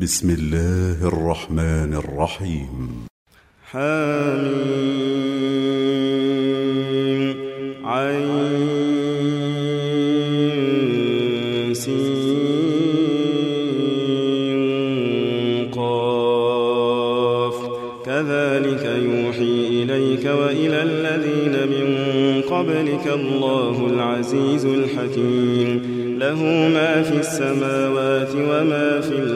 بسم الله الرحمن الرحيم. حميم عين سين قاف. كذلك يوحي إليك وإلى الذين من قبلك الله العزيز الحكيم. له ما في السماوات وما في الأرض.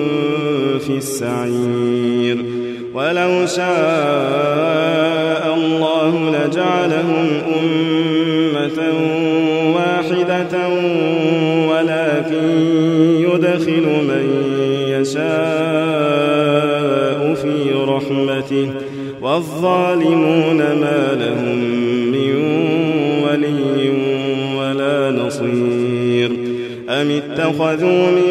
في السعير. ولو شاء الله لجعلهم أمة واحدة ولكن يدخل من يشاء في رحمته. والظالمون ما لهم من ولي ولا نصير. أم اتخذوا من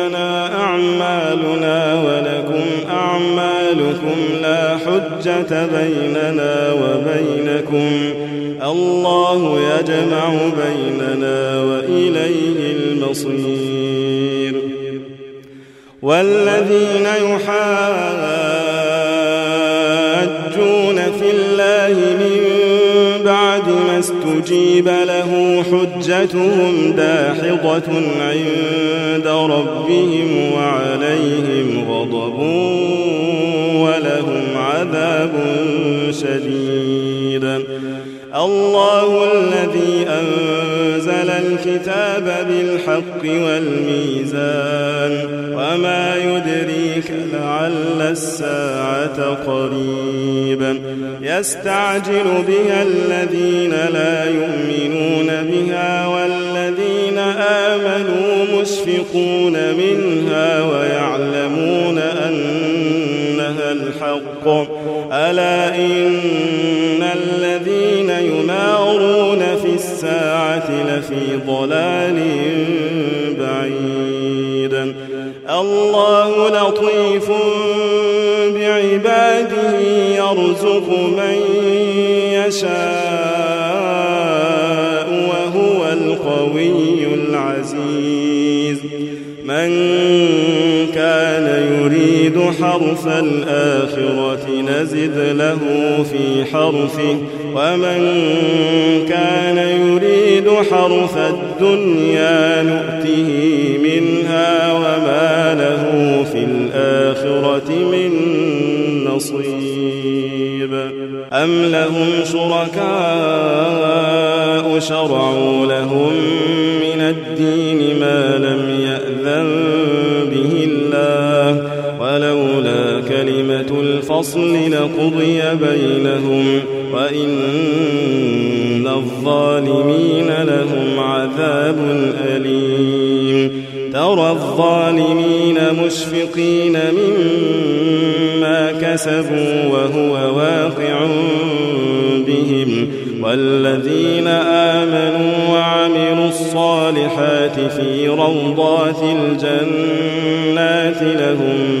لا حجة بيننا وبينكم. الله يجمع بيننا وإليه المصير. والذين يحاجون في الله من بعد ما استجيب له حجتهم داحضة عند ربهم وعليهم غضب. ولهم عذاب شديد. الله الذي أنزل الكتاب بالحق والميزان وما يدريك لعل الساعة قريبا يستعجل بها الذين لا يؤمنون بها والذين آمنوا مشفقون منها ويعلمون الحق ألا إن الذين يمارون في الساعة لفي ضلال بعيد الله لطيف بعباده يرزق من يشاء وهو القوي العزيز من كان يريد حرث الآخرة نزد له في حرثه ومن كان يريد حرث الدنيا نؤته منها وما له في الآخرة من نصيب. أم لهم شركاء شرعوا لهم من الدين ما لم الفصل لقضي بينهم وإن الظالمين لهم عذاب أليم ترى الظالمين مشفقين مما كسبوا وهو واقع بهم والذين آمنوا وعملوا الصالحات في روضات الجنات لهم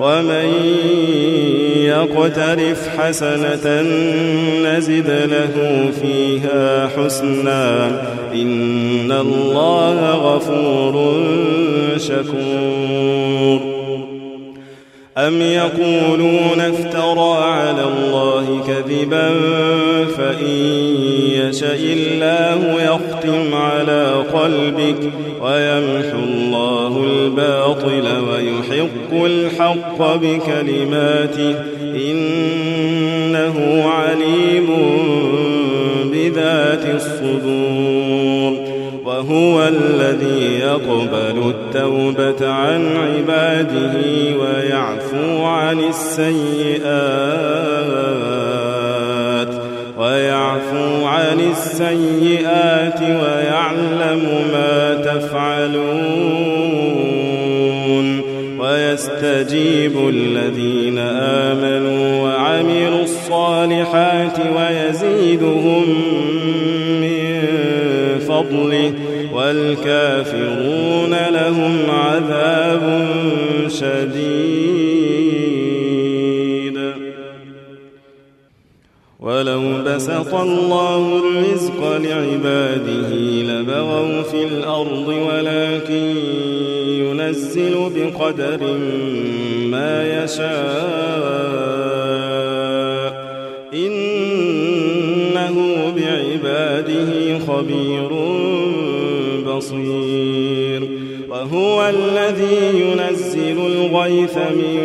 ومن يقترف حسنة نزد له فيها حسنا. إن الله غفور شكور. أم يقولون افترى على الله كذبا فإن يشاء الله يختم على قلبك ويمحو الله الباطل ويحق الحق بكلماته إنه عليم بذات الصدور. وهو الذي يقبل التوبة عن عباده ويعفو عن السيئات ويعفو عن السيئات ويعلم ما تفعلون ويستجيب الذين آمنوا وعملوا الصالحات ويزيدهم فضله والكافرون لهم عذاب شديد. ولو بسط الله الرزق لعباده لبغوا في الأرض ولكن ينزل بقدر ما يشاء. إنه بعباده خبير بصير. وهو الذي ينزل الغيث من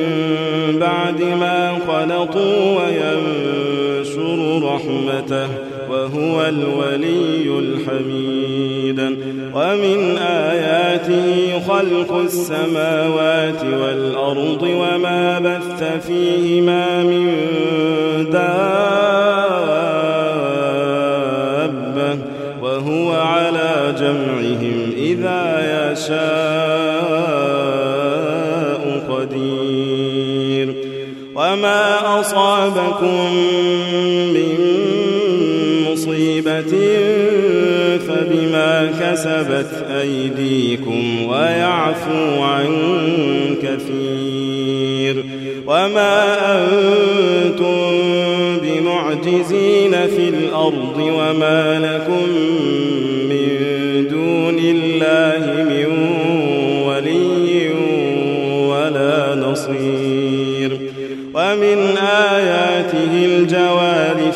بعد ما خلطوا وينشر رحمته وهو الولي الحميد. ومن آياته خلق السماوات والأرض وما بث فيهما من دابة. أصابكم من مصيبة فبما كسبت أيديكم ويعفو عن كثير وما أنتم بمعجزين في الأرض وما لكم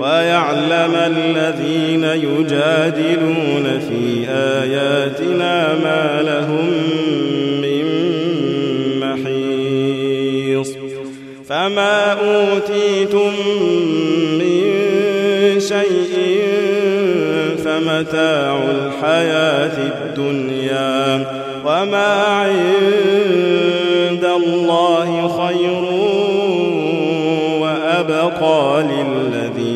ويعلم الذين يجادلون في آياتنا ما لهم من محيص. فما أوتيتم من شيء فمتاع الحياة الدنيا وما عند الله خير وأبقى للذين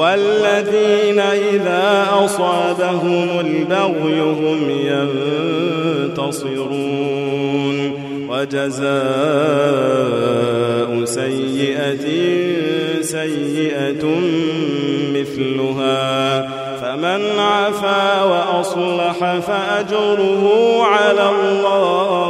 والذين إذا أصابهم البغي هم ينتصرون. وجزاء سيئة سيئة مثلها. فمن عفا وأصلح فأجره على الله.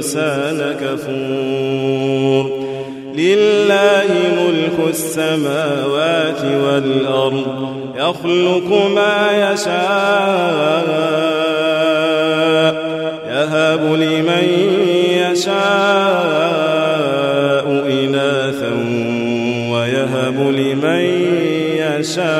الإنسان كفور لله ملك السماوات والأرض يخلق ما يشاء يهب لمن يشاء إناثا ويهب لمن يشاء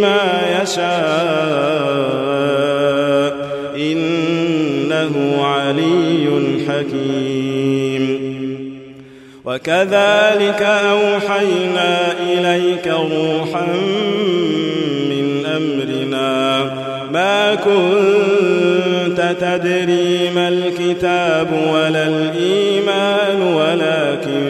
ما يشاء. إنه علي حكيم. وكذلك أوحينا إليك روحا من أمرنا. ما كنت تدري ما الكتاب ولا الإيمان ولكن